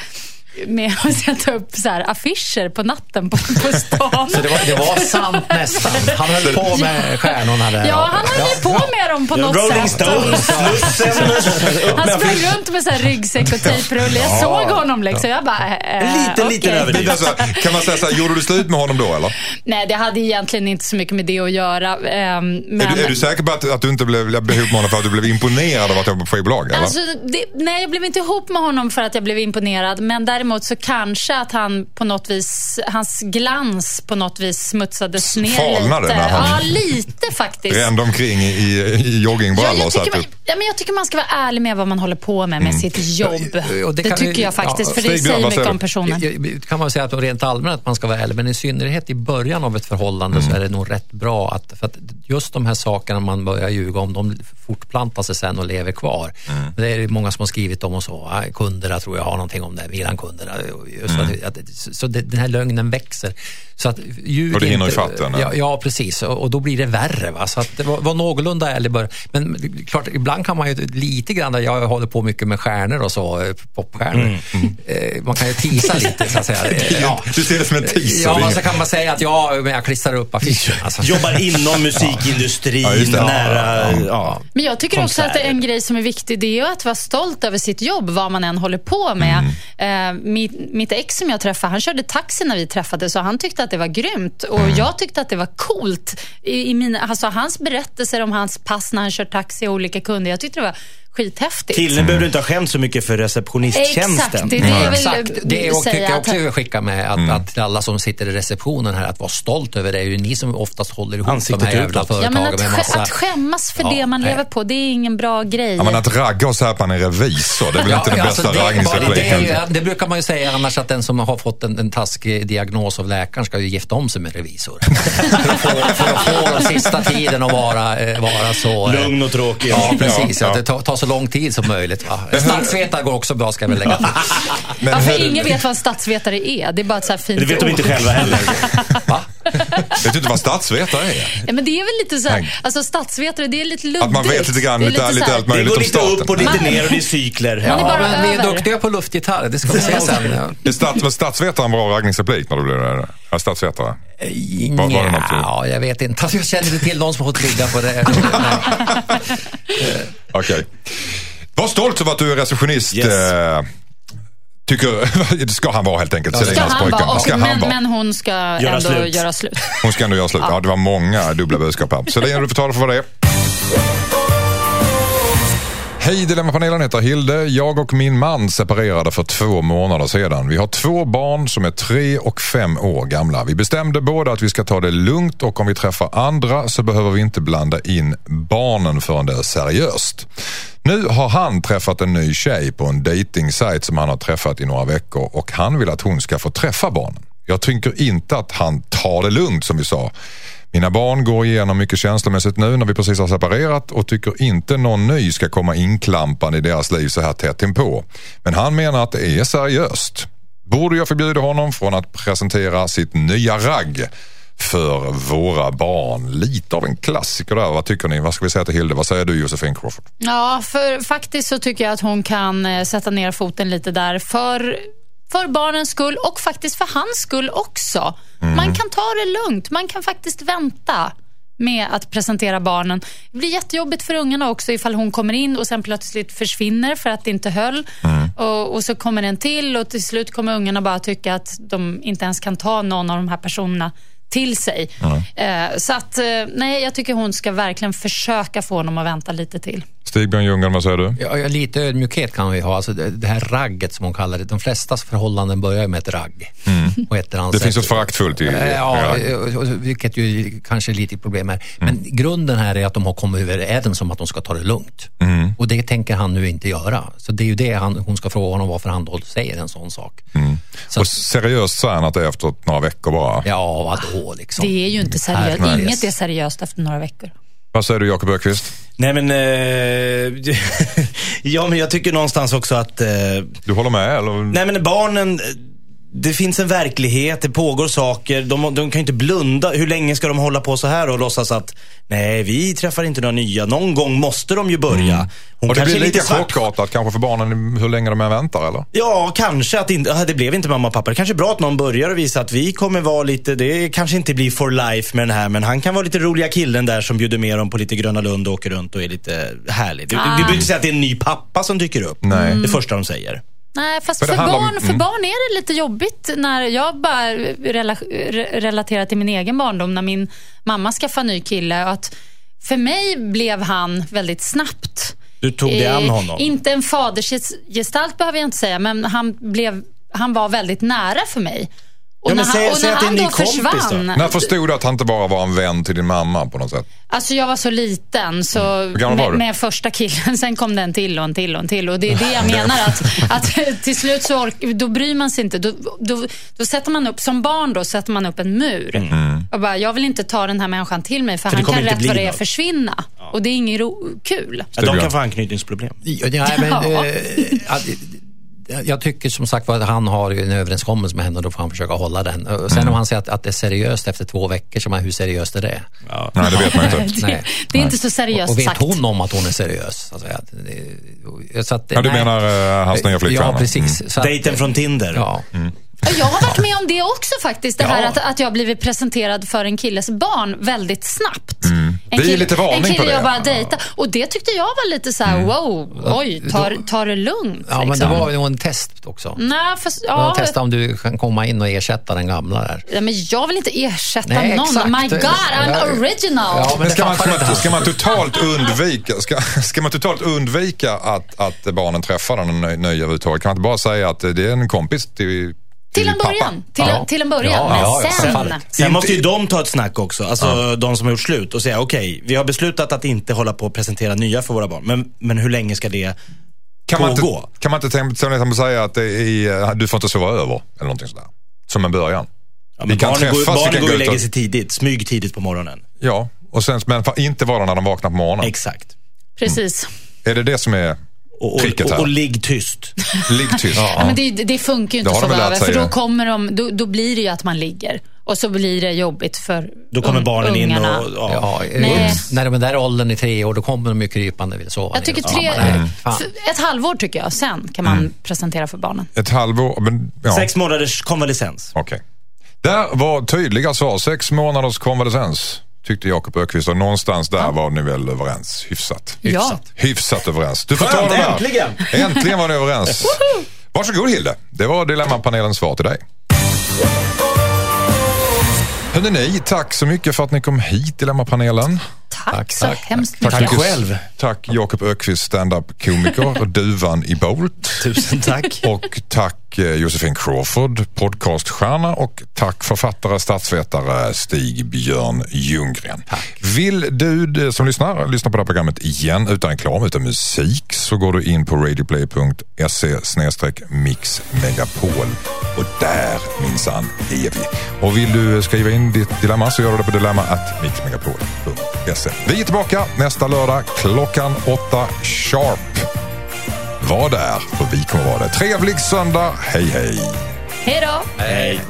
med att sätta upp så här affischer på natten på, på stan. Så det var, det var sant nästan. Han höll på med stjärnorna där. Ja, han höll på med dem på något Rolling sätt. Stones, Slussen. upp Han sprang runt med så här ryggsäck och tejprulle. Jag såg honom liksom. Jag bara, eh, En liten, liten överdrift. Alltså, kan man säga så här, gjorde du slut med honom då eller? Nej, det hade egentligen inte så mycket med det att göra. ehm, Men, Är, du, är du säker på att, att du inte blev, blev ihop med honom för att du blev imponerad av att jobba på skivbolag? Alltså, det, nej, jag blev inte ihop med honom för att jag blev imponerad. Men däremot så kanske att han på något vis, hans glans på något vis smutsades ner Falnade lite. när han- Ja, lite faktiskt. Rände omkring i, i, i Ja, joggingbrallor jag, tycker man, ja, men jag tycker man ska vara ärlig med vad man håller på med, med sitt jobb. Ja, och det det kan tycker jag faktiskt, ja, för det säger mycket om personen. Det kan man säga att rent allmänt att man ska vara ärlig, men i synnerhet i början av ett förhållande så är det nog rätt bra att, för att just de här sakerna man börjar ljuga om, de fortplantar sig sen och lever kvar. Det är många som har skrivit om och så, ah, kunderna tror jag har någonting om det, Milan-kunderna. Just att, att, så det, den här lögnen växer. Så att ljug Och det hinner ifatt den, ja, ja. precis. Och, och då blir det värre. Va? Så att var, var någorlunda ärlig början. Men klart, ibland kan man ju lite grann, jag håller på mycket med stjärnor och så, eh, popstjärnor. Eh, Man kan ju tisa lite så att säga. Eh, Ja. Du ser det som en teaser. Ja, så kan man säga att ja, men jag klistrar upp affischen. Alltså. Jobbar inom musikindustrin, Ja, just det. nära... Ja. Men jag tycker också att det är en grej som är viktig, det är ju att vara stolt över sitt jobb, vad man än håller på med. Mm. Mitt, mitt ex som jag träffade, han körde taxi när vi träffades och han tyckte att det var grymt. Och Mm. jag tyckte att det var coolt. I, i mina, alltså, hans berättelser om hans pass när han kör taxi och olika kunder, jag tyckte det var skithäftigt. Killen behöver inte ha skämt så mycket för receptionisttjänsten. Exakt, det är det jag vill Exakt, det och tycker säga. jag att- också jag vill skicka med att, Mm. att alla som sitter i receptionen här, att vara stolt över det. Det är ju ni som oftast håller ihop Ansiktet de här jävla utåt. Ja, företagen men att, med massa... att skämmas för Ja, det man nej. lever på, det är ingen bra grej. Ja, men att ragga och säga att man är revisor, det är väl inte den alltså, bästa det, är det, är raggningsrepliken? ju, det brukar man ju säga annars att den som har fått en, en taskig diagnos av läkaren ska ju gifta om sig med revisor. för, att få, för att få den sista tiden att vara, eh, vara så... eh, Lugn och tråkig. Ja, precis. Ja, Ja, ja. Det tar, tar så lång tid som möjligt. Va? Statsvetare går också bra, ska jag väl lägga till. Men Ja, hur- för ingen vet vad en statsvetare är. Det är bara ett så här fint Det vet de ord. inte själva heller. Va? Vet du inte vad statsvetare är? Ja, men det är väl lite så här, alltså statsvetare, det är lite luddigt. Att man vet lite grann, är lite, så lite här- allt Det möjligt går om lite upp och staten. lite Man- ner och det är cykler. Ja, bara men vi är duktiga på luftgitarr, det ska vi se sen. Ja. Är stats, var statsvetare en bra raggningsreplik när du blev det? Ja, statsvetare. Var- var du- Ja, jag vet inte. Jag känner inte till någon som har fått ligga på det. Okej. Var stolt över att du är receptionist. Yes. Eh, tycker, det ska han vara helt enkelt. Ska Ska Selinas han vara, Ska och, han men, vara. men hon ska ändå slut. göra slut. Hon ska ändå göra slut. Ja, det var många dubbla budskap här. Selin, du får ta det för vad det är. Hej Dilemmapanelen heter Hilde. Jag och min man separerade för två månader sedan. Vi har två barn som är tre och fem år gamla. Vi bestämde båda att vi ska ta det lugnt och om vi träffar andra så behöver vi inte blanda in barnen förrän det är seriöst. Nu har han träffat en ny tjej på en dejtingsajt som han har träffat i några veckor och han vill att hon ska få träffa barnen. Jag tycker inte att han tar det lugnt som vi sa. Mina barn går igenom mycket känslomässigt nu när vi precis har separerat och tycker inte någon ny ska komma inklampande i deras liv så här tätt inpå. Men han menar att det är seriöst. Borde jag förbjuda honom från att presentera sitt nya ragg för våra barn? Lite av en klassiker där. Vad tycker ni? Vad ska vi säga till Hilde? Vad säger du Josefin Crawford? Ja, för faktiskt så tycker jag att hon kan eh, sätta ner foten lite där. För för barnens skull och faktiskt för hans skull också. Man kan ta det lugnt. Man kan faktiskt vänta med att presentera barnen. Det blir jättejobbigt för ungarna också ifall hon kommer in och sen plötsligt försvinner för att det inte höll. Och, och så kommer en till och till slut kommer ungarna bara tycka att de inte ens kan ta någon av de här personerna till sig. Eh, så att, eh, nej, jag tycker hon ska verkligen försöka få honom att vänta lite till. Stig-Björn Ljunggren, vad säger du? Ja, lite ödmjukhet kan vi ha. Alltså det, det här ragget som hon kallar det. De flesta förhållanden börjar med ett ragg. På ett eller annat Det sätt. finns ett föraktfullt i... Eh, Ja, och- och- vilket ju kanske är lite problem här. Men grunden här är att de har kommit överens om att de ska ta det lugnt. Och det tänker han nu inte göra. Så det är ju det han, hon ska fråga honom varför han då säger en sån sak. Så, Och seriöst säger han att det är efter några veckor bara. ja, vadå liksom? Det är ju inte seriöst. Nej. Inget är seriöst efter några veckor. Vad säger du Jakob Ökvist? Nej men, eh, ja men jag tycker någonstans också att eh, Du håller med eller? Nej men barnen, det finns en verklighet, det pågår saker. De, de kan ju inte blunda. Hur länge ska de hålla på så här och låtsas att nej, vi träffar inte några nya. Någon gång måste de ju börja. Hon och det blir lite chockartat kanske för barnen hur länge de än väntar eller? Ja, kanske att inte, det blev inte mamma och pappa. Det kanske är bra att någon börjar och visa att vi kommer vara lite, det kanske inte blir for life med den här, men han kan vara lite roliga killen där som bjuder med dem på lite Gröna Lund och åker runt och är lite härlig. Ah. du behöver inte säga att det är en ny pappa som dyker upp. Nej. Det första de säger. Nej, fast För för, handlar om- barn, för mm. barn är det lite jobbigt när jag bara rela, re, relaterar till min egen barndom när min mamma skaffade ny kille. Att för mig blev han väldigt snabbt. Du tog dig an Eh, honom. Inte en fadersgestalt behöver jag inte säga, men han, blev, han var väldigt nära för mig. Och Ja, men när säg- han, och säg när han då kompis då. försvann. När förstod du att han inte bara var en vän till din mamma på något sätt? Alltså jag var så liten så Mm. Med, med första killen, sen kom det en till och en till och en till. Och det är det jag menar att, att till slut så ork, då bryr man sig inte. Då, då, då sätter man upp, som barn då sätter man upp en mur. Mm. Och bara, jag vill inte ta den här människan till mig för, För han kommer kan inte rätt bli vad det är försvinna. Och det är inget ro, kul. Ja, de kan få anknytningsproblem. Ja, nej, men, Ja. eh, jag tycker som sagt att han har en överenskommelse med henne och då får han försöka hålla den. Sen om han säger att, att det är seriöst efter två veckor, så man, hur seriöst är det? Nej, det vet man inte. Nej. Det är inte så seriöst och, och vet sagt. hon om att hon är seriös? Alltså, att, det- så att, Ja, du nej. menar eh, hans nya flickvän? Ja, precis. Så att- Dejten från Tinder. Ja. Och Jag har varit med om det också faktiskt. Det här Ja. att, att jag blivit presenterad för en killes barn väldigt snabbt. En Mm. Det är kille- lite varning En kille på det. jag bara dejtar. Och det tyckte jag var lite så här: wow, oj, ta, ta det lugnt. Ja, men det liksom. var ju en test också. Nej, fast, Ja. Testa om du kan komma in och ersätta den gamla där. ja, men jag vill inte ersätta Nej, någon. exakt. My God, I'm original. Ja, Men ska man, ska, man, ska man totalt undvika, ska, ska man totalt undvika att, att barnen träffar den nya överhuvudtaget? Kan man inte bara säga att det är en kompis till, Till en början. Till, Ja. till en början. Ja, men ja, ja, sen... självfallet. Sen måste ju de ta ett snack också, alltså de som har gjort slut och säga okej, vi har beslutat att inte hålla på och presentera nya för våra barn. Men, men hur länge ska det Kan man, inte, pågå? kan man inte tänka till exempel säga att det är, du får inte sova över eller någonting sådär? Som en början. Ja, Vi men kan barnen går, träffas, vi barnen kan går gå och lägger sig tidigt, smyg tidigt på morgonen. Ja, och sen, men inte vara när de vaknar på morgonen. Exakt. Precis. Är det det som är Och, och, och, och ligg tyst. ligg tyst? Ja, men det, det funkar ju inte så väl för då, kommer de, då, då blir det ju att man ligger. Och så blir det jobbigt för Då kommer un- barnen in ungarna. och... Ja. Ja, när de är där åldern i tre år, då kommer de ju krypande vill sova. Jag tycker Ja, tre, f- ett halvår tycker jag, sen kan man Mm. presentera för barnen. Ett halvår? Men, ja. Sex månaders konvalescens. Okej. Där var tydliga svar. Sex månaders konvalescens tyckte Jakob Ökvist och någonstans där var ni väl överens. Hyfsat. Ja. Hyfsat överens. Du får Skönt, ta den där. äntligen! Äntligen var ni överens. Varsågod Hilde. Det var Dilemmapanelens svar till dig. Hörrni ni, tack så mycket för att ni kom hit Dilemmapanelen. Tack, Tack, så tack, hemskt Tack mycket. själv. Tack Jakob Ökvist, stand-up-komiker, duvan i Bolt. Tusen tack. Och tack eh, Josefin Crawford, podcaststjärna och tack författare, statsvetare Stig Björn Ljunggren. Vill du det som lyssnar lyssna på det här programmet igen utan reklam, utan musik så går du in på radioplay.se mixmegapol och där minsann är vi. Och vill du skriva in ditt dilemma så gör du det på dilemma.mixmegapol.se. Vi är tillbaka nästa lördag klockan åtta sharp. Var där, för vi kommer vara där. Trevlig söndag. Hej, hej. Hej då! Hej.